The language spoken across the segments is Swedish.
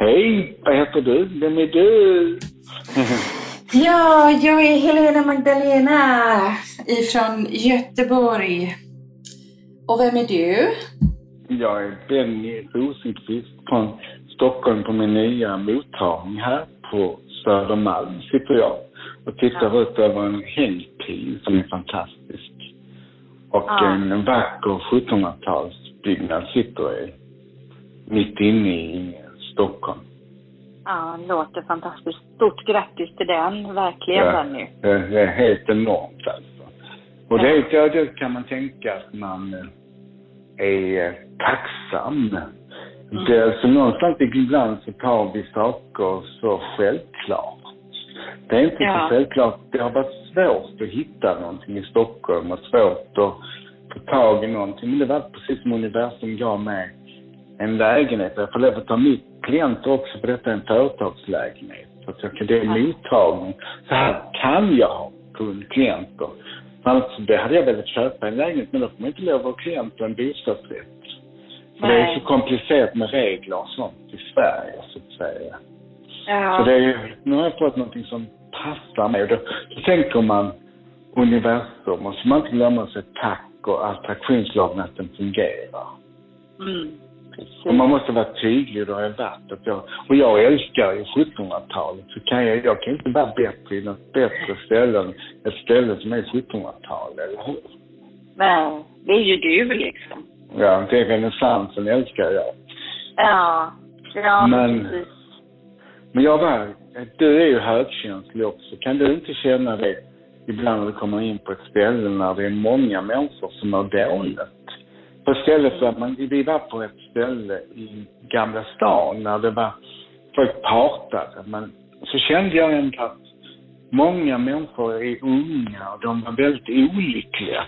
Hej, vad heter du? Vem är du? Ja, jag är Helena Magdalena ifrån Göteborg. Och vem är du? Jag är Benny Rosenqvist från Stockholm på min nya mottagning här på Södermalm sitter jag och tittar Ja. ut över en hängpil som är fantastisk. Och Ja. en vacker 1700-talsbyggnad sitter i, mitt inne i Stockholm. Ja, låter fantastiskt. Stort grattis till den, verkligen Ja. Benny. Det det är helt enormt alltså. Och det, ja, det kan man tänka att man eh, är eh, tacksam. Mm. Det, är alltså någonstans ibland så tar vi saker så självklart. Det är inte Ja. så självklart. Det har varit svårt att hitta någonting i Stockholm och svårt att få tag i någonting. Men det var precis som universum gav mig en lägenhet. Jag får lov att ta mitt klienter också för detta är en företagslägenhet. Så att jag kan, det är mottagning. Så här kan jag ha klienter. Annars det hade jag velat köpa en lägenhet men då får man inte lov att ha klient och en bostadsrätt. För det är Nej. så komplicerat med regler och sånt i Sverige så att säga. Ja. Så det är ju, nu har jag fått någonting som passar mig. Då, då tänker man universum och så man inte glömma sig tack och attraktionslagen att den fungerar. Mm. Precis. Och man måste vara tydlig, då har jag varit. Att jag, och jag älskar ju 1700-talet. Så kan jag, jag kan inte vara bättre i något bättre ställe än ett ställe som är 1700-tal, eller hur? Nej, det är ju du liksom. Ja, det är renässansen älskar jag. Ja. Ja, Men- precis. Men jag var, du är ju högkänslig också. Kan du inte känna det ibland när du kommer in på ett ställe när det är många människor som mår dåligt? På stället för att man, vi var på ett ställe i Gamla stan när det var, folk partade. Men så kände jag ändå att många människor är unga och de var väldigt olyckliga.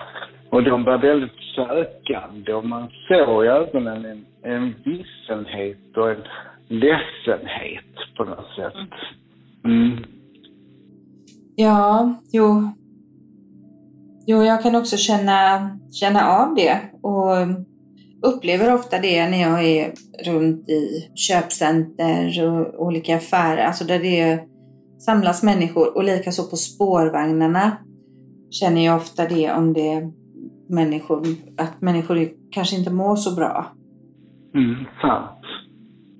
Och de var väldigt sökande och man såg i ögonen en, en vissenhet och en ledsenhet på något sätt. Mm. Ja, jo. Jo, jag kan också känna, känna av det och upplever ofta det när jag är runt i köpcenter och olika affärer, alltså där det samlas människor och likaså på spårvagnarna känner jag ofta det om det är människor, att människor kanske inte mår så bra. Mm, sant.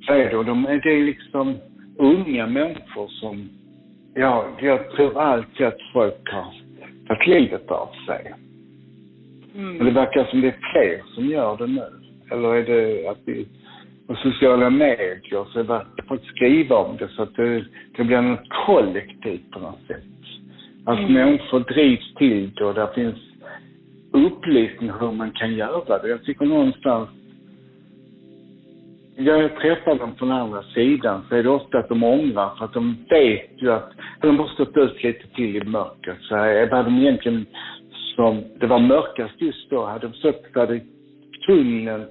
Så är det. Och de, det är liksom unga människor som, ja, jag tror alltid att folk har tagit livet av sig. Men det verkar som det är fler som gör det nu. Eller är det att vi, på sociala medier så verkar folk skriva om det så att det, det blir något kollektivt på något sätt. Att Mm. människor drivs till det och där finns upplysning hur man kan göra det. Jag tycker någonstans jag träffar dem från andra sidan så är det ofta att de ångrar för att de vet ju att de har stått ut lite till i mörkret. Så är vad de egentligen som det var mörkast just då, hade de sett så hade tunneln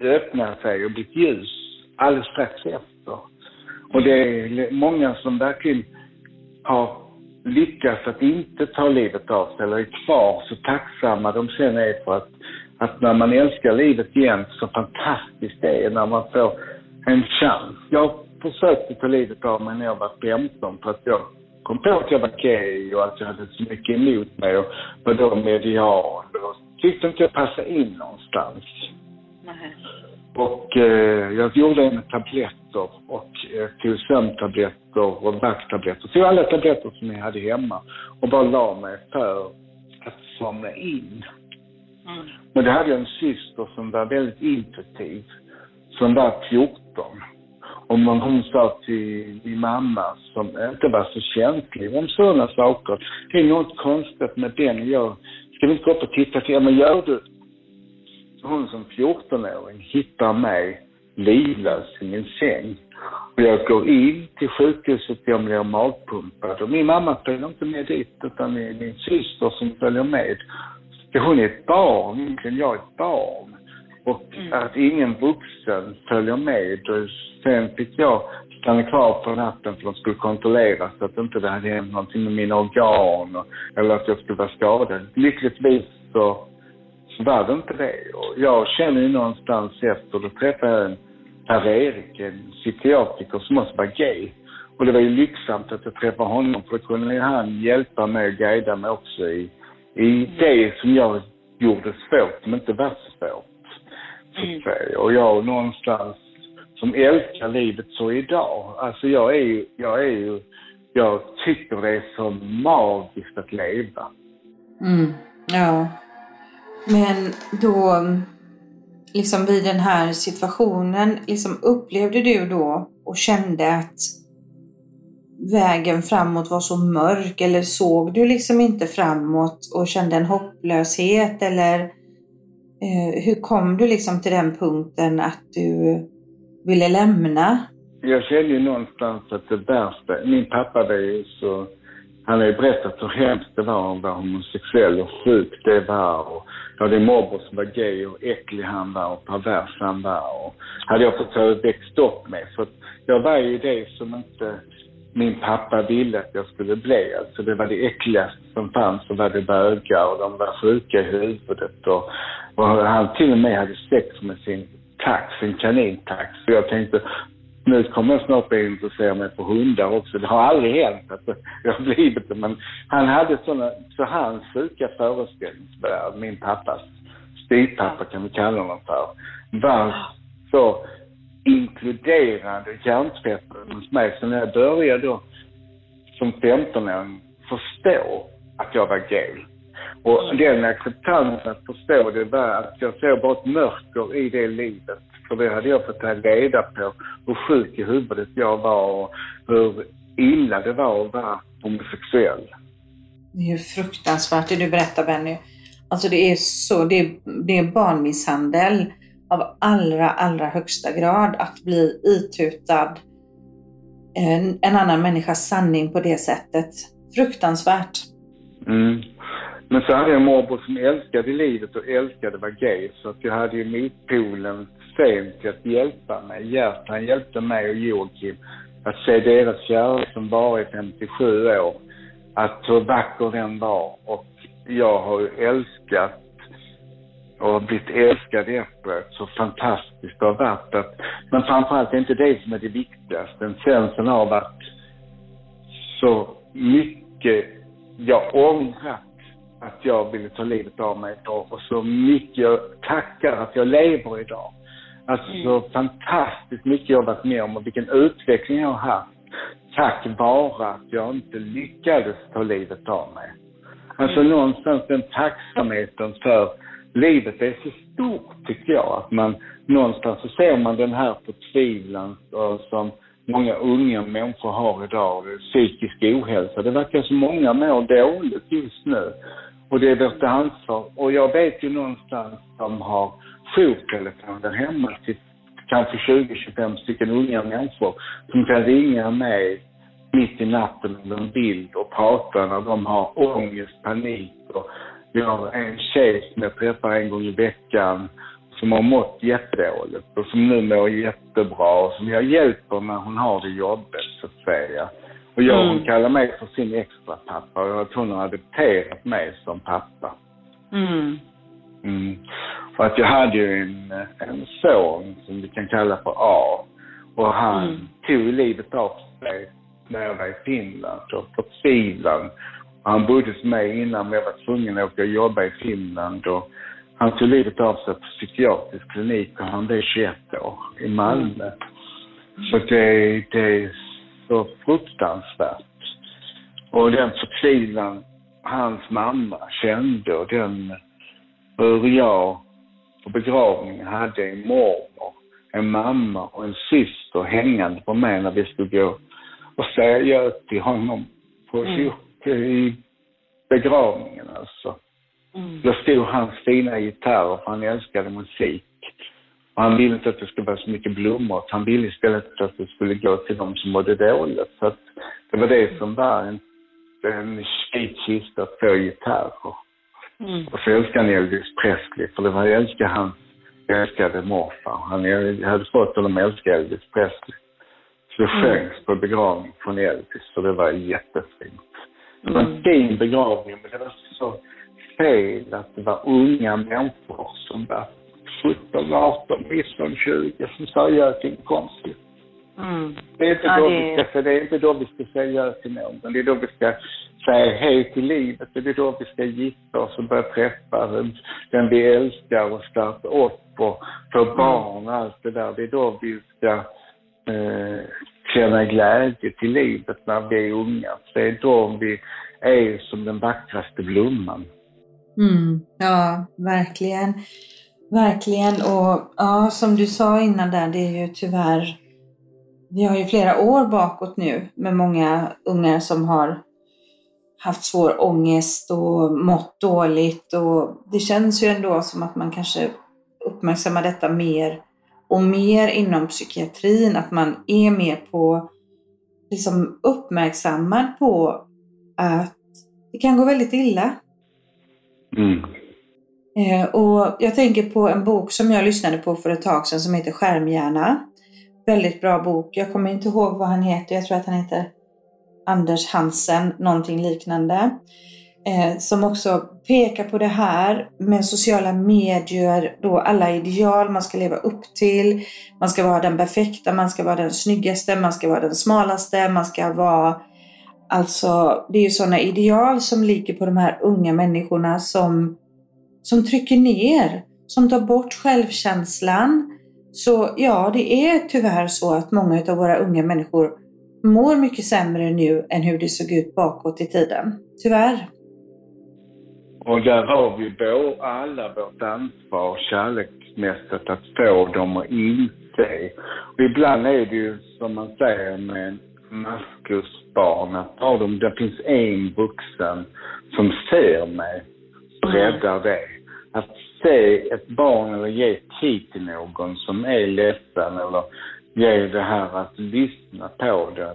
öppnat sig och blivit ljus alldeles strax efter. Och det är många som verkligen har lyckats att inte ta livet av sig eller är kvar så tacksamma de sen är för att, att när man älskar livet igen så fantastiskt det är när man får en chans. Jag försökte ta livet av mig när jag var 15 för att jag kom på att jag var gay och att jag hade så mycket emot mig och var då medial och tyckte inte jag passade in någonstans. Nej. Och eh, jag gjorde det med tabletter och eh, tog sömntabletter och värktabletter. Tog alla tabletter som jag hade hemma och bara la mig för att somna in. Mm. Men det hade jag en syster som var väldigt intuitiv, som var 14. Och man, hon sa till min mamma, som inte var så känslig om sådana saker, det är något konstigt med den. Jag, ska vi inte gå upp och titta till, ja men gör du? Hon som 14-åring hittar mig livlös i min säng. Och jag går in till sjukhuset, jag blir magpumpad. Och min mamma följer inte med dit, utan det är min syster som följer med. Hon är ett barn, egentligen jag är ett barn. Och Mm. att ingen vuxen följer med. Och sen fick jag stanna kvar på natten för att de skulle kontrollera så att inte det hade hänt någonting med mina organ och, eller att jag skulle vara skadad. Lyckligtvis så, så var det inte det. Och jag känner ju någonstans efter, då träffade jag en Per-Erik, en psykiatriker som också var gay. Och det var ju lyxsamt att jag träffade honom för då kunde han hjälpa mig och guida mig också i, i det som jag gjorde svårt, som inte var så svårt. Säga. Och jag någonstans som älskar livet så idag. Alltså jag är ju, jag är ju, jag tycker det är så magiskt att leva. Mm. Ja. Men då, liksom vid den här situationen, liksom upplevde du då och kände att vägen framåt var så mörk eller såg du liksom inte framåt och kände en hopplöshet eller eh, hur kom du liksom till den punkten att du ville lämna? Jag kände ju någonstans att det värsta, min pappa var ju så, han har ju berättat hur hemskt det var att vara homosexuell och sjuk det var och jag hade en morbror som var gay och äcklig han var och pervers han var och hade jag fått växt upp med. Så jag var ju det som inte min pappa ville att jag skulle bli. Alltså det var det äckligaste som fanns så var det bögar och de var sjuka i huvudet och, och han till och med hade sex med sin tax, sin kanintax. Så jag tänkte, nu kommer jag snart bli intresserad mig för hundar också. Det har aldrig hänt att jag har blivit det, men han hade sådana, så hans sjuka föreställningsvärld, min pappas styvpappa kan vi kalla honom för, var så inkluderande hjärntvätten hos mig. Så när jag började då som 15-åring förstå att jag var gay. Och mm. den acceptansen att förstå det var att jag såg bara ett mörker i det livet. För det hade jag fått ta reda på hur sjuk i huvudet jag var och hur illa det var att vara homosexuell. Det är ju fruktansvärt det du berättar Benny. Alltså det är så, det är, det är barnmisshandel av allra, allra högsta grad att bli itutad en, en annan människas sanning på det sättet. Fruktansvärt. Mm. Men så hade jag en morbror som älskade livet och älskade att vara gay. Så att jag hade ju motpolen sent till att hjälpa mig. Gert, han hjälpte mig och Joakim att se deras kärlek som var i 57 år. Att hur vacker den var. Och jag har ju älskat och blivit älskad efteråt. Så fantastiskt det har varit. Att, men framförallt det är inte det som är det viktigaste. En känslan av att så mycket jag ångrat att jag ville ta livet av mig idag och så mycket jag tackar att jag lever idag. Alltså mm. så fantastiskt mycket jag varit med om och vilken utveckling jag har haft tack vare att jag inte lyckades ta livet av mig. Alltså mm. någonstans den tacksamheten för livet är så stort tycker jag. Att man någonstans så ser man den här förtvivlan eh, som många unga människor har idag, psykisk ohälsa. Det verkar som många mår dåligt just nu. Och det är vårt ansvar. Och jag vet ju någonstans som har jourtelefoner hemma till kanske 20-25 stycken unga människor som kan ringa mig mitt i natten med en bild och prata när de har ångest, panik och jag har en tjej som jag träffar en gång i veckan som har mått jättedåligt och som nu mår jättebra och som jag hjälper när hon har det jobbigt så att säga. Och jag, mm. hon kallar mig för sin extra pappa och att hon har adopterat mig som pappa. Mm. Mm. För att jag hade ju en, en son som vi kan kalla för A. Och han mm. tog livet av sig när jag var i Finland och förtvivlan. Han bodde hos mig innan men jag var tvungen att åka och jobba i Finland. Och han tog livet av sig på psykiatrisk klinik och han blev 21 år i Malmö. Mm. Så det, det är så fruktansvärt. Och den förtvivlan hans mamma kände och den hur jag på begravningen hade en mormor, en mamma och en syster hängande på mig när vi skulle gå och säga adjö till honom på mm. I begravningen alltså. Mm. Då stod hans fina gitarr, för han älskade musik. Och han ville inte att det skulle vara så mycket blommor. Han ville istället att det skulle gå till de som mådde dåligt. Så att det var det som var en, en kista, två gitarrer. Mm. Och så älskade han Elvis Presley, för det var jag älskade hans älskade morfar. Han hade fått honom att älska Elvis Presley. Så det mm. sjöngs på begravning från Elvis, så det var jättefint. Det var en mm. fin begravning, men det var så fel att det var unga människor som var 17, 18, 19, 20 som säger ja till en kompis. Mm. Det är inte Ja, då det- vi ska, det är inte då vi ska säga ja till någon. Det är då vi ska säga hej till livet. Det är då vi ska gifta oss och börja träffa den, den vi älskar och starta upp och få barn och allt det där. Det är då vi ska eh, känna glädje till livet när vi är unga. Det är då vi är som den vackraste blomman. Mm, ja, verkligen. Verkligen. Och ja, som du sa innan där, det är ju tyvärr, vi har ju flera år bakåt nu med många ungar som har haft svår ångest och mått dåligt och det känns ju ändå som att man kanske uppmärksammar detta mer och mer inom psykiatrin, att man är mer på, liksom uppmärksammad på att det kan gå väldigt illa Mm. Eh, och jag tänker på en bok som jag lyssnade på för ett tag sedan som heter Skärmhjärna. Väldigt bra bok. Jag kommer inte ihåg vad han heter. Jag tror att han heter Anders Hansen, någonting liknande. Eh, som också pekar på det här med sociala medier, då alla ideal man ska leva upp till. Man ska vara den perfekta, man ska vara den snyggaste, man ska vara den smalaste, man ska vara Alltså, det är ju sådana ideal som ligger på de här unga människorna som, som trycker ner, som tar bort självkänslan. Så ja, det är tyvärr så att många av våra unga människor mår mycket sämre nu än hur det såg ut bakåt i tiden. Tyvärr. Och där har vi då alla vårt ansvar kärleksmässigt att få dem att inse. Och ibland är det ju som man säger med maskrosbarn att har de, det finns en vuxen som ser mig och räddar det. Att se ett barn eller ge tid till någon som är ledsen eller ge det här att lyssna på det.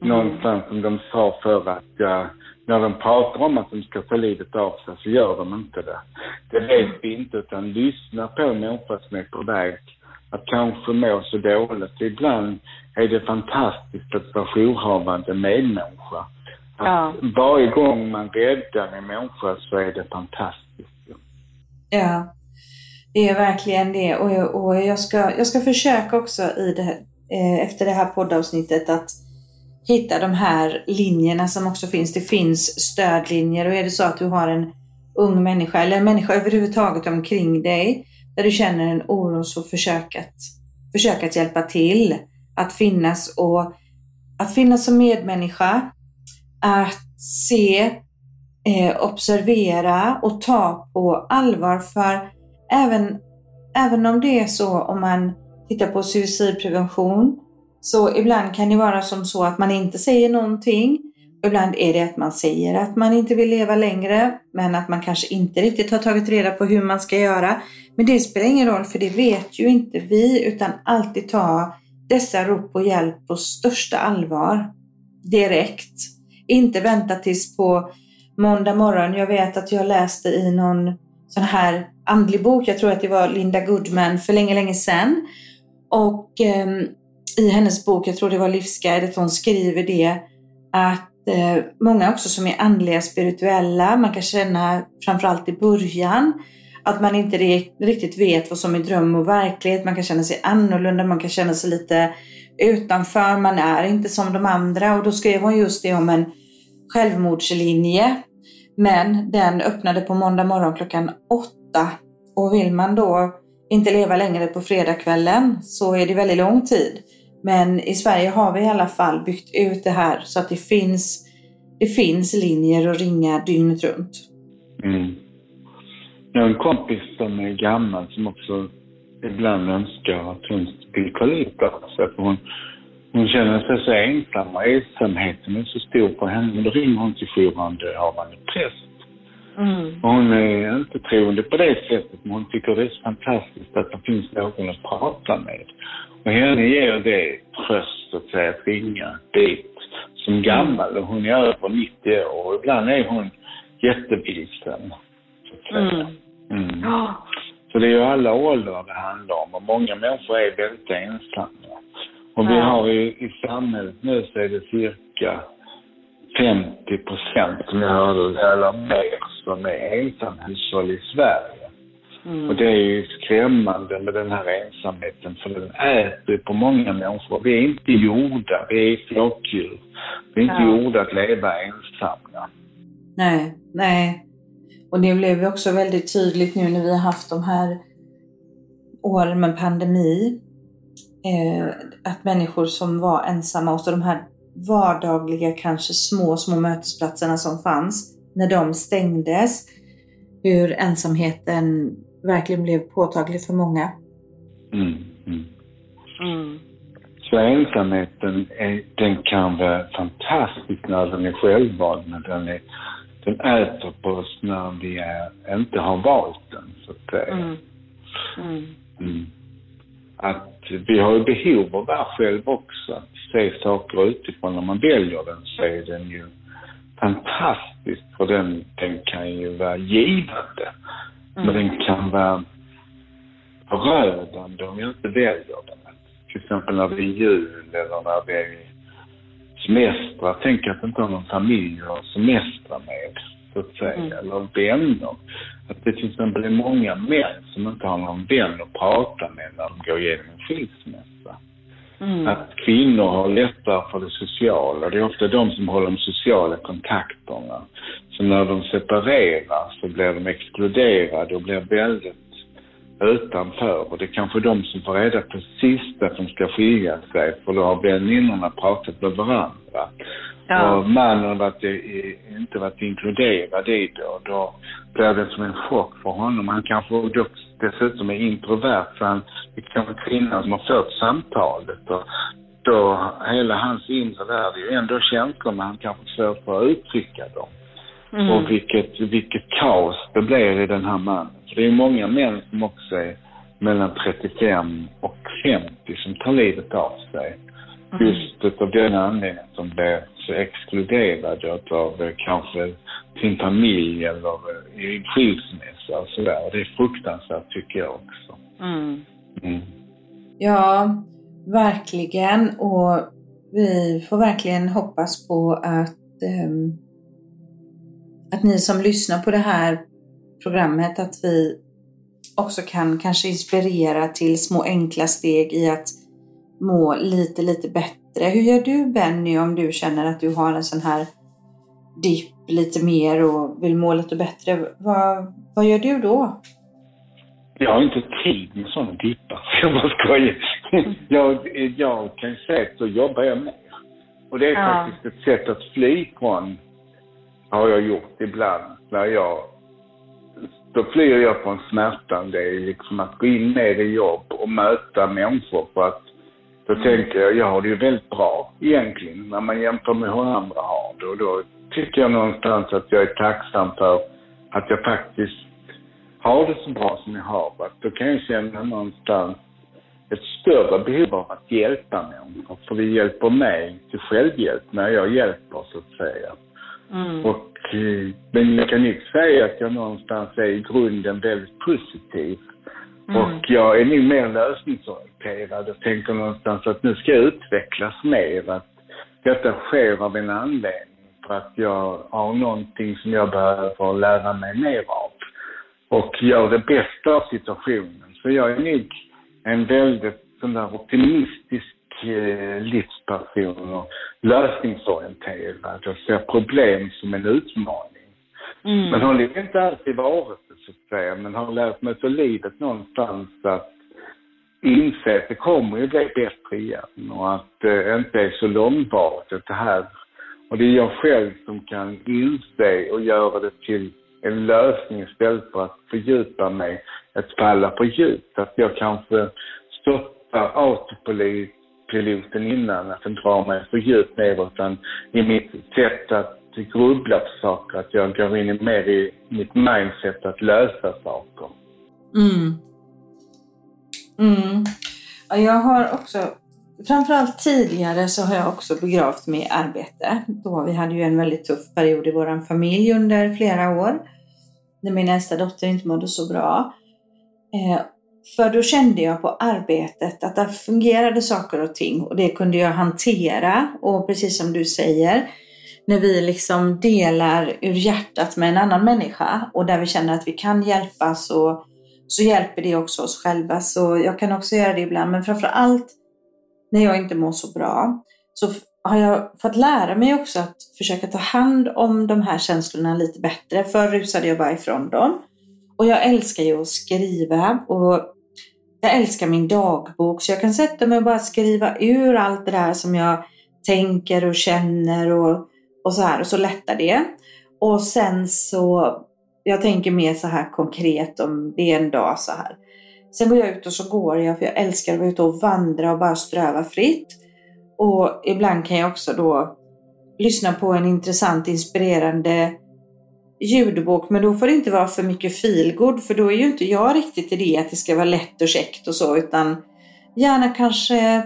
Någonstans som de sa förr att ja, när de pratar om att de ska ta livet av sig så gör de inte det. Det vet vi inte utan lyssna på en människa som är på väg att kanske må så dåligt. Ibland är det fantastiskt att vara jourhavande medmänniska. Att Ja. Varje gång man räddar en människa så är det fantastiskt. Ja, det är verkligen det. Och, och jag, ska, jag ska försöka också i det, eh, efter det här poddavsnittet att hitta de här linjerna som också finns. Det finns stödlinjer och är det så att du har en ung människa eller en människa överhuvudtaget omkring dig där du känner en oro så försök att, försök att hjälpa till. Att finnas och att finnas som medmänniska. Att se eh, observera och ta på allvar. För även, även om det är så om man tittar på suicidprevention så ibland kan det vara som så att man inte säger någonting. Ibland är det att man säger att man inte vill leva längre men att man kanske inte riktigt har tagit reda på hur man ska göra. Men det spelar ingen roll för det vet ju inte vi utan alltid ta dessa rop på hjälp på största allvar direkt. Inte vänta tills på måndag morgon. Jag vet att jag läste i någon sån här andlig bok, jag tror att det var Linda Goodman för länge, länge sedan. Och ehm, i hennes bok, jag tror det var Livsguidet, hon skriver det att eh, många också som är andliga, spirituella, man kan känna framförallt i början att man inte riktigt vet vad som är dröm och verklighet. Man kan känna sig annorlunda, man kan känna sig lite utanför, man är inte som de andra. Och då skrev hon just det om en självmordslinje. Men den öppnade på måndag morgon klockan åtta. Och vill man då inte leva längre på fredagskvällen så är det väldigt lång tid. Men i Sverige har vi i alla fall byggt ut det här så att det finns, det finns linjer att ringa dygnet runt. Mm. Jag har en kompis som är gammal som också ibland önskar att hon vill förlita sig. För hon, hon känner sig så ensam och ensamheten är så stor för henne. Då ringer hon till jourhavande präst. Mm. Hon är inte troende på det sättet, men hon tycker det är så fantastiskt att det finns någon att prata med. Och henne ger det tröst, att säga, att ringa dit som gammal. Och hon är över 90 år och ibland är hon jättevilsen. så. Mm. Mm. Så det är ju alla åldrar det handlar om och många människor är väldigt ensamma. Och vi har ju i samhället nu så är det cirka 50 procent som jag hörde, eller mer, som är ensamhushåll i Sverige. Mm. Och det är ju skrämmande med den här ensamheten för den äter på många människor. Vi är inte gjorda, vi är flockdjur. Vi är inte Ja. gjorda att leva ensamma. Nej, nej. Och det blev ju också väldigt tydligt nu när vi har haft de här åren med pandemi. Eh, att människor som var ensamma och så de här vardagliga, kanske små, små mötesplatserna som fanns, när de stängdes, hur ensamheten verkligen blev påtaglig för många. Mm. Mm. Mm. Så ensamheten, är, den kan vara fantastisk när den är självvald, men den, är, den äter på oss när vi är, inte har valt den, så att säga. Mm. Mm. Mm. Att vi har ju behov av det själv också, att se saker utifrån. När man väljer den så är den ju fantastisk, för den, den kan ju vara givande. Men Mm. den kan vara förödande om jag inte väljer den. Till exempel när det är jul eller när det är semestrar. Tänk att inte ha någon familj att semestra med, så att säga. Mm. Eller vänner. Att det till exempel är många män som inte har någon vän att prata med när de går igenom en skilsmässa. Mm. Att kvinnor har lättare för det sociala. Det är ofta de som håller de sociala kontakterna. Så när de separerar så blir de exkluderade och blir väldigt utanför. Och det är kanske de som får reda på sist att de ska skilja sig. För då har väninnorna pratat med varandra. Ja. Och mannen har varit, inte varit inkluderad i det och då blir det som en chock för honom. Han kanske dessutom är introvert så han, det kan vara kvinnan som har fört samtalet och då hela hans inre värld är ju ändå känslor men han kanske svårt för att uttrycka dem. Mm. Och vilket, vilket kaos det blir i den här mannen. För det är många män som också är mellan 35 och 50 som tar livet av sig. Mm. Just utav den anledningen att de blir så exkluderade av eh, kanske sin familj eller eh, i skilsmässa och sådär. Det är fruktansvärt tycker jag också. Mm. Mm. Ja, verkligen. Och vi får verkligen hoppas på att, ehm, att ni som lyssnar på det här programmet, att vi också kan kanske inspirera till små enkla steg i att må lite, lite bättre. Hur gör du Benny om du känner att du har en sån här dipp lite mer och vill må lite bättre? Vad, vad gör du då? Jag har inte tid med sådana dippar. Jag bara skojar. Jag, jag kan säga att så jobbar jag med. Och det är Ja. faktiskt ett sätt att fly från, har jag gjort ibland, när jag, då flyr jag från smärtan. Det är liksom att gå in med i jobb och möta människor för att då tänker jag, jag har det ju väldigt bra egentligen när man jämför med hur andra har det. Och då tycker jag någonstans att jag är tacksam för att jag faktiskt har det så bra som jag har. Då kan jag känna någonstans ett större behov av att hjälpa människor. För det hjälper mig till självhjälp när jag hjälper, så att säga. Mm. Och, eh, men jag kan inte säga att jag någonstans är i grunden väldigt positiv. Mm. Och jag är nog mer lösningsorienterad och tänker någonstans att nu ska jag utvecklas mer. Att detta sker av en anledning. För att jag har någonting som jag behöver lära mig mer av. Och gör det bästa av situationen. Så jag är nog en väldigt sån där optimistisk eh, livsperson och lösningsorienterad och ser problem som en utmaning. Mm. Men har liksom inte alltid varit det, så att säga. Men har lärt mig av livet någonstans att inse att det kommer ju bli bättre igen och att det inte är så långvarigt det här. Och det är jag själv som kan inse och göra det till en lösning istället för att fördjupa mig, att falla på djupt. Att jag kanske stoppar piloten innan, att den drar mig för djupt ner, utan i mitt sätt att grubbla på saker, att jag går in mer i mitt mindset att lösa saker. Mm. Mm. Ja, jag har också, framförallt tidigare så har jag också begravt mig i arbete. Då vi hade ju en väldigt tuff period i vår familj under flera år. När min äldsta dotter inte mådde så bra. Eh, för då kände jag på arbetet att där fungerade saker och ting och det kunde jag hantera. Och precis som du säger, när vi liksom delar ur hjärtat med en annan människa och där vi känner att vi kan hjälpas och så hjälper det också oss själva. Så jag kan också göra det ibland, men framför allt när jag inte mår så bra så har jag fått lära mig också att försöka ta hand om de här känslorna lite bättre. Förr rusade jag bara ifrån dem. Och jag älskar ju att skriva och jag älskar min dagbok så jag kan sätta mig och bara skriva ur allt det där som jag tänker och känner och, och så här och så lättar det. Och sen så, jag tänker mer så här konkret om det är en dag så här. Sen går jag ut och så går jag för jag älskar att vara ute och vandra och bara ströva fritt. Och ibland kan jag också då lyssna på en intressant, inspirerande ljudbok, men då får det inte vara för mycket feelgood, för då är ju inte jag riktigt i det att det ska vara lätt och käckt och så, utan gärna kanske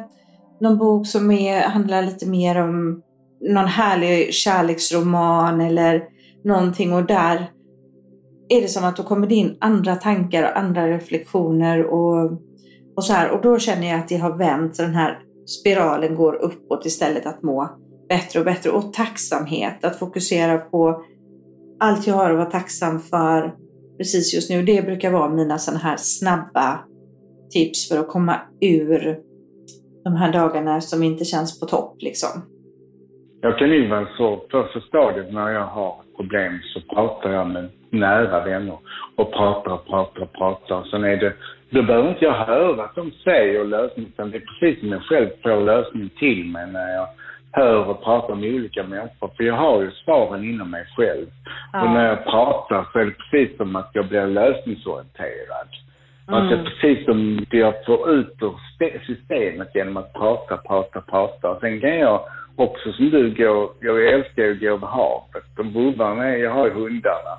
någon bok som är, handlar lite mer om någon härlig kärleksroman eller någonting och där är det som att då kommer det in andra tankar och andra reflektioner och, och så här. Och då känner jag att det har vänt så den här spiralen går uppåt istället att må bättre och bättre. Och tacksamhet, att fokusera på allt jag har att vara tacksam för precis just nu. Det brukar vara mina sådana här snabba tips för att komma ur de här dagarna som inte känns på topp liksom. Jag kan ju vara så, första stadiet när jag har problem så pratar jag med nära vänner och pratar och pratar och pratar. Sen är det, då behöver inte jag höra att de säger lösningen, utan det är precis som jag själv får lösningen till mig när jag hör och pratar med olika människor. För jag har ju svaren inom mig själv. Ja. Och när jag pratar så är det precis som att jag blir lösningsorienterad. Mm. Att det är precis som det jag får ut ur systemet genom att prata, prata, prata. Och sen kan jag också som du gå, jag älskar ju att gå över havet. De vovvarna, jag har ju hundarna.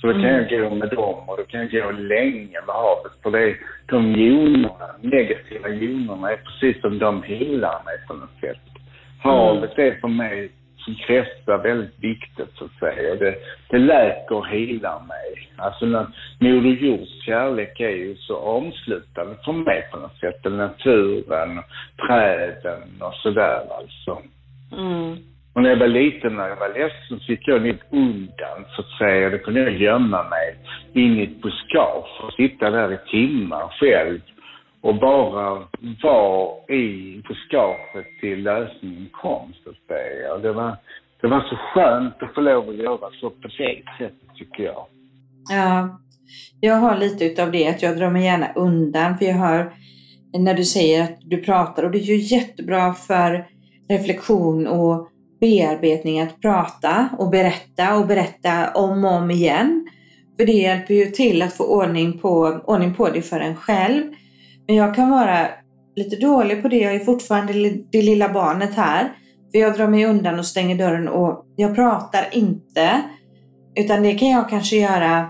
Så då kan mm. jag gå med dem och då kan jag gå länge med havet. För det är, de jonerna, negativa jonerna är precis som de hyllar mig på något sätt. Havet är för mig som kretsar väldigt viktigt så att säga. Det, det läker och helar mig. Alltså när Moder Jords kärlek är ju så omslutande för mig på något sätt. Naturen, träden och sådär alltså. Mm. Och när jag var liten, när jag var ledsen, så gick jag lite undan så att säga. Då kunde jag gömma mig in i ett buskage och sitta där i timmar själv och bara vara i buskaget till lösningen kom, så att säga. Det var, det var så skönt att få lov att göra så på det sättet, tycker jag. Ja, jag har lite utav det, att jag drar mig gärna undan, för jag hör när du säger att du pratar och det är ju jättebra för reflektion och bearbetning att prata och berätta och berätta om och om igen. För det hjälper ju till att få ordning på, ordning på det för en själv. Men jag kan vara lite dålig på det. Jag är fortfarande det lilla barnet här. För jag drar mig undan och stänger dörren och jag pratar inte. Utan det kan jag kanske göra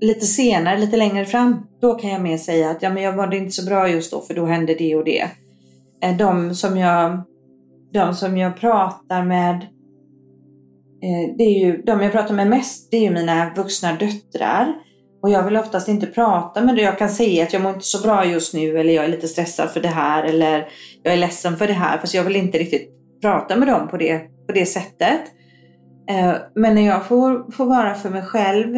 lite senare, lite längre fram. Då kan jag mer säga att ja, men jag mådde inte så bra just då för då hände det och det. Eh, de som jag, de som jag pratar med eh, det är ju, de jag pratar med mest det är ju mina vuxna döttrar. Och jag vill oftast inte prata med det. Jag kan säga att jag mår inte så bra just nu eller jag är lite stressad för det här eller jag är ledsen för det här. Fast jag vill inte riktigt prata med dem på det, på det sättet. Eh, men när jag får, får vara för mig själv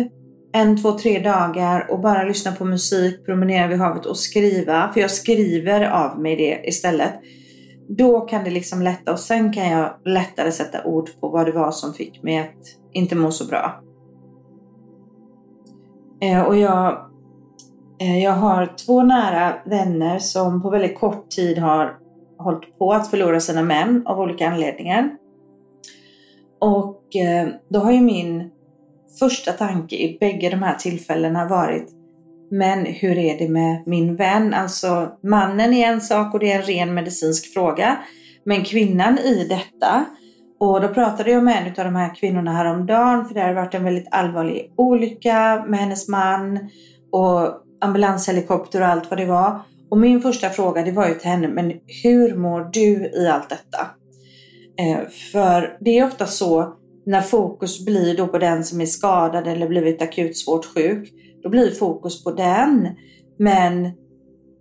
en, två, tre dagar och bara lyssna på musik, promenera vid havet och skriva. För jag skriver av mig det istället. Då kan det liksom lätta och sen kan jag lättare sätta ord på vad det var som fick mig att inte må så bra. Eh, och jag, eh, jag har två nära vänner som på väldigt kort tid har hållit på att förlora sina män av olika anledningar. Och eh, då har ju min första tanke i bägge de här tillfällena varit men hur är det med min vän? Alltså mannen är en sak och det är en ren medicinsk fråga. Men kvinnan i detta och då pratade jag med en av de här kvinnorna häromdagen för det hade varit en väldigt allvarlig olycka med hennes man och ambulanshelikopter och allt vad det var. Och min första fråga det var ju till henne, men hur mår du i allt detta? Eh, för det är ofta så när fokus blir då på den som är skadad eller blivit akut svårt sjuk, då blir fokus på den. Men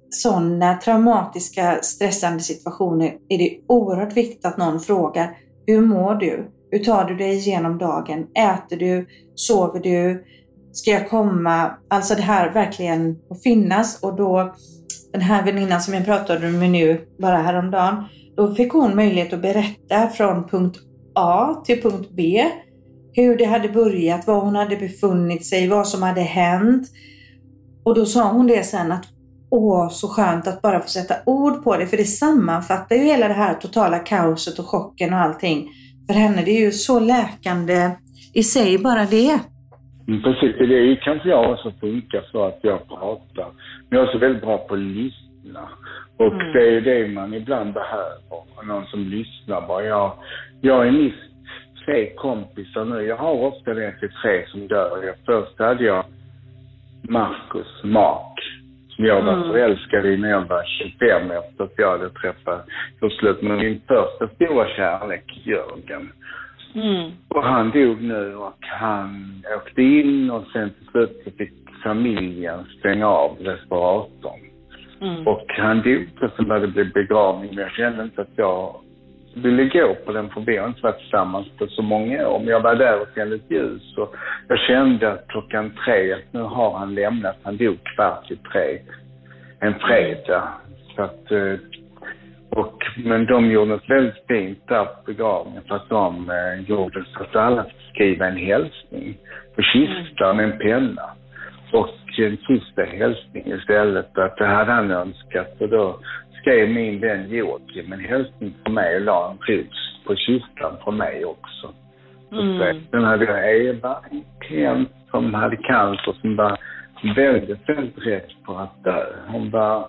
sådana traumatiska stressande situationer är det oerhört viktigt att någon frågar hur mår du? Hur tar du dig igenom dagen? Äter du? Sover du? ska jag komma, alltså det här verkligen att finnas och då den här väninnan som jag pratade med nu bara häromdagen, då fick hon möjlighet att berätta från punkt A till punkt B hur det hade börjat, var hon hade befunnit sig, vad som hade hänt. Och då sa hon det sen att åh, så skönt att bara få sätta ord på det, för det sammanfattar ju hela det här totala kaoset och chocken och allting. För henne, det är ju så läkande i sig, bara det. Mm, precis, det är kanske jag också funkar så att jag pratar. Men jag är så väldigt bra på att lyssna. Och mm. det är det man ibland behöver, någon som lyssnar bara. Jag, jag är nyss tre kompisar nu. Jag har ofta det till tre som dör. Först hade jag Marcus Mark, som jag var mm. förälskad i när jag var 25 efter att jag hade träffat, gjort slut med min första stora kärlek, Jörgen. Mm. Och han dog nu och han åkte in och sen till slut så fick familjen stänga av respiratorn. Mm. Och han dog och sen började det bli begravning. Men jag kände inte att jag ville gå på den för vi har inte varit tillsammans på så många år. Men jag var där och tände ett ljus och jag kände att klockan tre att nu har han lämnat. Han dog kvart i tre. En fredag. Så att, eh, och, men de gjorde något väldigt fint där på begravningen för att de eh, gjorde så att alla fick skriva en hälsning på kistan med en penna. Och en sista hälsning istället. Att det hade han önskat. Och då skrev min vän Joakim en hälsning för mig och la en ros på kistan för mig också. Mm. Sen hade jag Eva, en klient som hade cancer som var väldigt, väldigt rädd för att dö. Hon var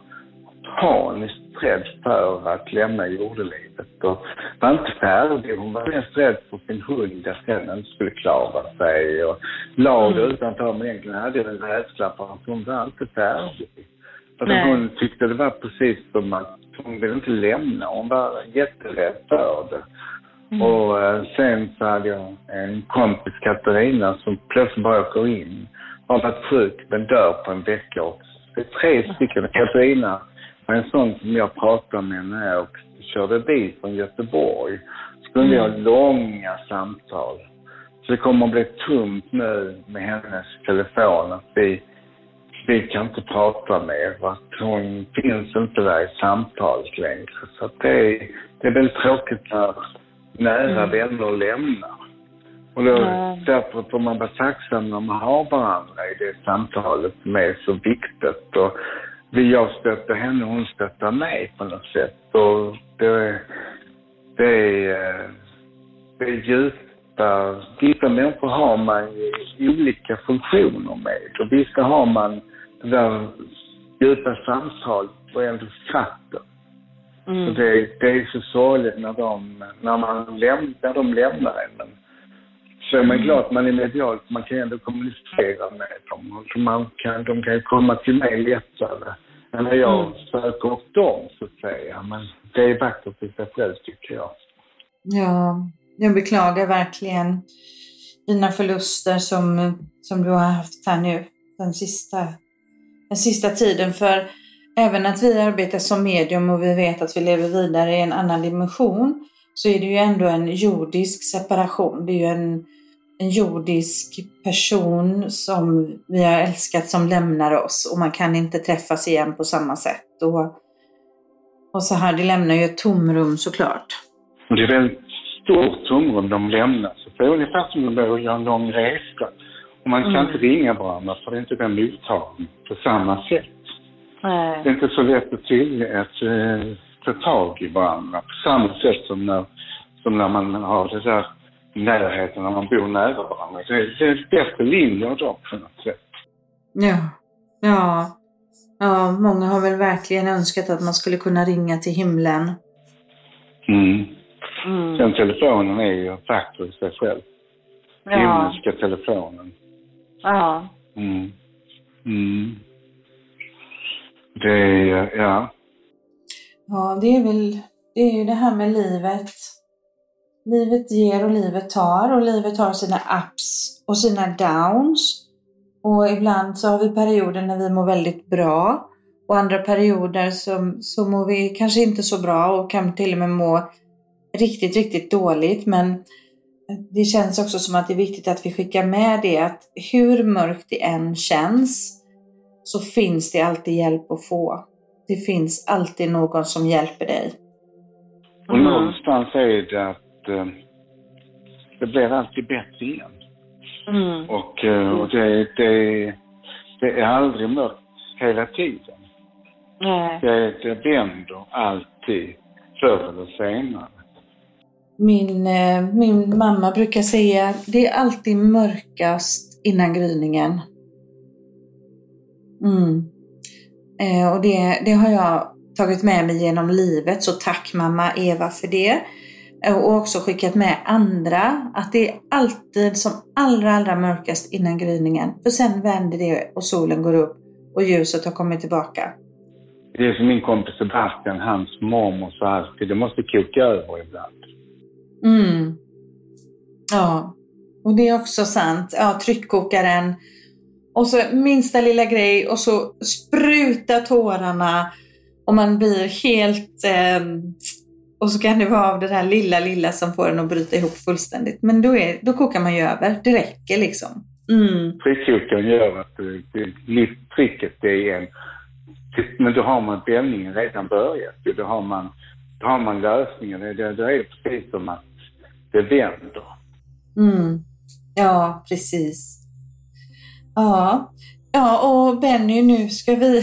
paniskt rädd för att lämna jordelivet och var inte färdig. Hon var mest rädd för sin hund att den inte skulle klara sig och la det mm. utanför men egentligen hade jag en rädsla för att hon var inte färdig. Alltså hon tyckte det var precis som att hon ville inte lämna. Hon var jätterädd för det. Mm. Och eh, sen så hade jag en kompis, Katarina, som plötsligt bara åker in. Har varit sjuk men dör på en vecka också. Det är tre stycken. Katarina var en sån som jag pratade med när jag körde bil från Göteborg. Så kunde mm. ha långa samtal. Så det kommer att bli tomt nu med hennes telefon. Att vi vi kan inte prata mer. Att hon finns inte där i samtalet längre. Så det, är, det är väldigt tråkigt när nära mm. vänner lämnar. Och då, mm. därför får man vara tacksam när man har varandra i det samtalet som är så viktigt. Och vi, jag stöttar henne och hon stöttar mig på något sätt. Och det, det är, det är djupa, vissa människor har man olika funktioner med och vissa har man där djupa samtal och ändå skratten. Mm. Så det, det är så sorgligt när de, när man läm, när de lämnar en. Men så är man mm. glad att man är medialt, man kan ändå kommunicera med dem. Så man kan, de kan komma till mig lättare än när jag mm. söker upp dem, så att säga. Men det är vackert i sig själv, tycker jag. Ja, jag beklagar verkligen dina förluster som, som du har haft här nu den sista den sista tiden. För även att vi arbetar som medium och vi vet att vi lever vidare i en annan dimension så är det ju ändå en jordisk separation. Det är ju en, en jordisk person som vi har älskat som lämnar oss och man kan inte träffas igen på samma sätt. Och, och så här, det lämnar ju ett tomrum såklart. Det är ett väldigt stort tomrum de lämnar. Så det är ungefär som att göra en lång resa. Och man kan mm. inte ringa varandra för det är inte den mottagning på samma sätt. Nej. Det är inte så lätt att, till, att eh, ta tag i varandra på samma sätt som när, som när man har det där närheten, när man bor nära varandra. Det, det är bättre linjer då på något sätt. Ja. Ja. Ja, många har väl verkligen önskat att man skulle kunna ringa till himlen. Mm. mm. Den telefonen är ju vacker i sig själv. Ja. Himmelska telefonen. Ja. Mm. Mm. Det är, ja. Ja, det är väl, det är ju det här med livet. Livet ger och livet tar och livet har sina ups och sina downs. Och ibland så har vi perioder när vi mår väldigt bra och andra perioder så, så mår vi kanske inte så bra och kan till och med må riktigt, riktigt dåligt. Men det känns också som att det är viktigt att vi skickar med det att hur mörkt det än känns så finns det alltid hjälp att få. Det finns alltid någon som hjälper dig. Och mm. någonstans är det att eh, det blir alltid bättre igen. Mm. Och, eh, och det, det, det är aldrig mörkt hela tiden. Nej. Det, det vänder alltid förr eller senare. Min, eh, min mamma brukar säga det är alltid mörkast innan gryningen. Mm. Eh, och det, det har jag tagit med mig genom livet, så tack mamma Eva för det. Eh, och också skickat med andra att det är alltid som allra, allra mörkast innan gryningen. För sen vänder det och solen går upp och ljuset har kommit tillbaka. Det är som min kompis Sebastian, hans mormor sa alltid, det måste koka över ibland. Mm. Ja, och det är också sant. Ja, tryckkokaren. Och så minsta lilla grej och så spruta tårarna och man blir helt... Eh, och så kan det vara av det där lilla, lilla som får en att bryta ihop fullständigt. Men då, är, då kokar man ju över. Det räcker liksom. Mm. Tryckkokaren gör att eh, trycket är en... Typ- men då har man bällningen redan börjat. Då har man, då har man lösningen. Det, det är precis som att det vänder. Mm. Ja, precis. Ja. ja, och Benny, nu ska vi,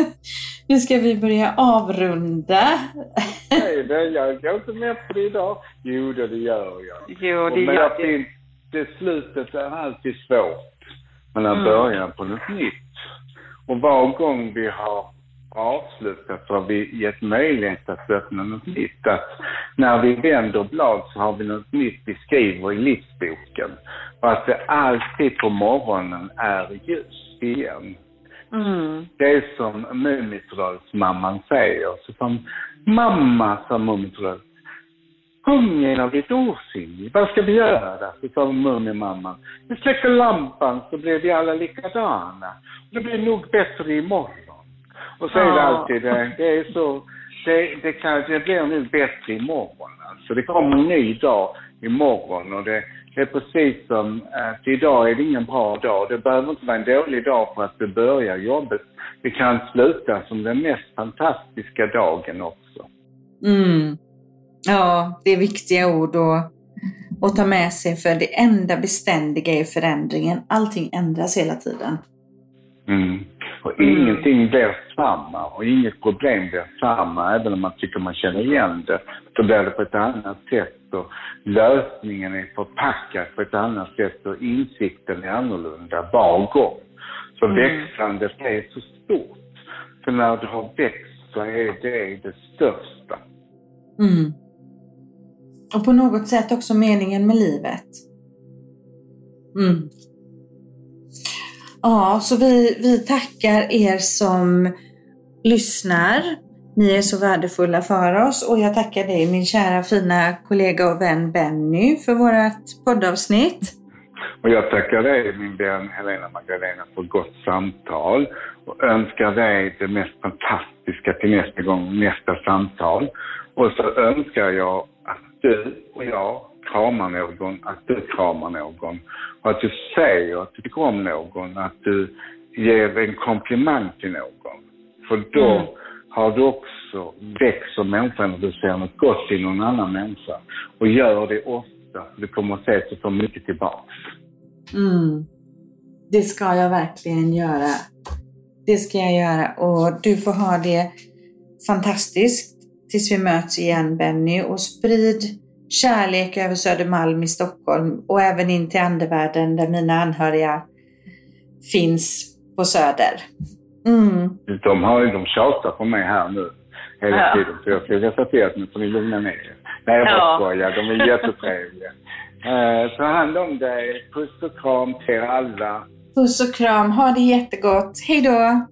nu ska vi börja avrunda. Nej, det, jag går inte med på det idag. Jo, det, det gör jag. Jo, det Men gör det. Det slutet är alltid svårt. Men att mm. börja på något nytt. Och var gång vi har avslutat så har vi gett möjlighet att öppna något nytt. Att när vi vänder blad så har vi något nytt vi skriver i livsboken. Och att det alltid på morgonen är ljus igen. Mm. Det är som Mumintrollsmamman säger. Så som mamma, sa Mumintrollet, en av ditt osynlig. Vad ska vi göra? Så sa Mumimamman. Vi släcker lampan så blir vi alla likadana. Det blir nog bättre imorgon. Och så är det alltid, det, det är så, det, det, kan, det blir nu bättre imorgon. Alltså det kommer en ny dag imorgon och det, det är precis som att idag är det ingen bra dag. Det behöver inte vara en dålig dag för att det börjar jobbet. Det kan sluta som den mest fantastiska dagen också. Mm. Ja, det är viktiga ord att, att ta med sig för det enda beständiga är förändringen. Allting ändras hela tiden. Mm. Och mm. ingenting blir samma och inget problem blir samma, även om man tycker man känner igen det. Så blir det på ett annat sätt och lösningen är förpackad på ett annat sätt och insikten är annorlunda var gång. Så mm. växandet är så stort. För när du har växt så är det det största. Mm. Och på något sätt också meningen med livet. Mm. Ja, så vi, vi tackar er som lyssnar. Ni är så värdefulla för oss och jag tackar dig min kära fina kollega och vän Benny för vårt poddavsnitt. Och jag tackar dig min vän Helena Magdalena för gott samtal och önskar dig det mest fantastiska till nästa gång, nästa samtal. Och så önskar jag att du och jag kramar någon, att du kramar någon. Och att du säger att du tycker om någon, att du ger en komplimang till någon. För då mm. har du också växt som människa när du ser något gott i någon annan människa. Och gör det ofta, du kommer att se att du får mycket tillbaks. Mm. Det ska jag verkligen göra. Det ska jag göra och du får ha det fantastiskt tills vi möts igen Benny och sprid kärlek över Södermalm i Stockholm och även in till andevärlden där mina anhöriga finns på Söder. Mm. De, har ju, de tjatar på mig här nu hela ja. tiden så jag ska rätta till att nu får ni lugna ner er. Nej jag bara ja. skojar, de är jättetrevliga. uh, ta hand om dig. Puss och kram till alla. Puss och kram. Ha det jättegott. Hej då!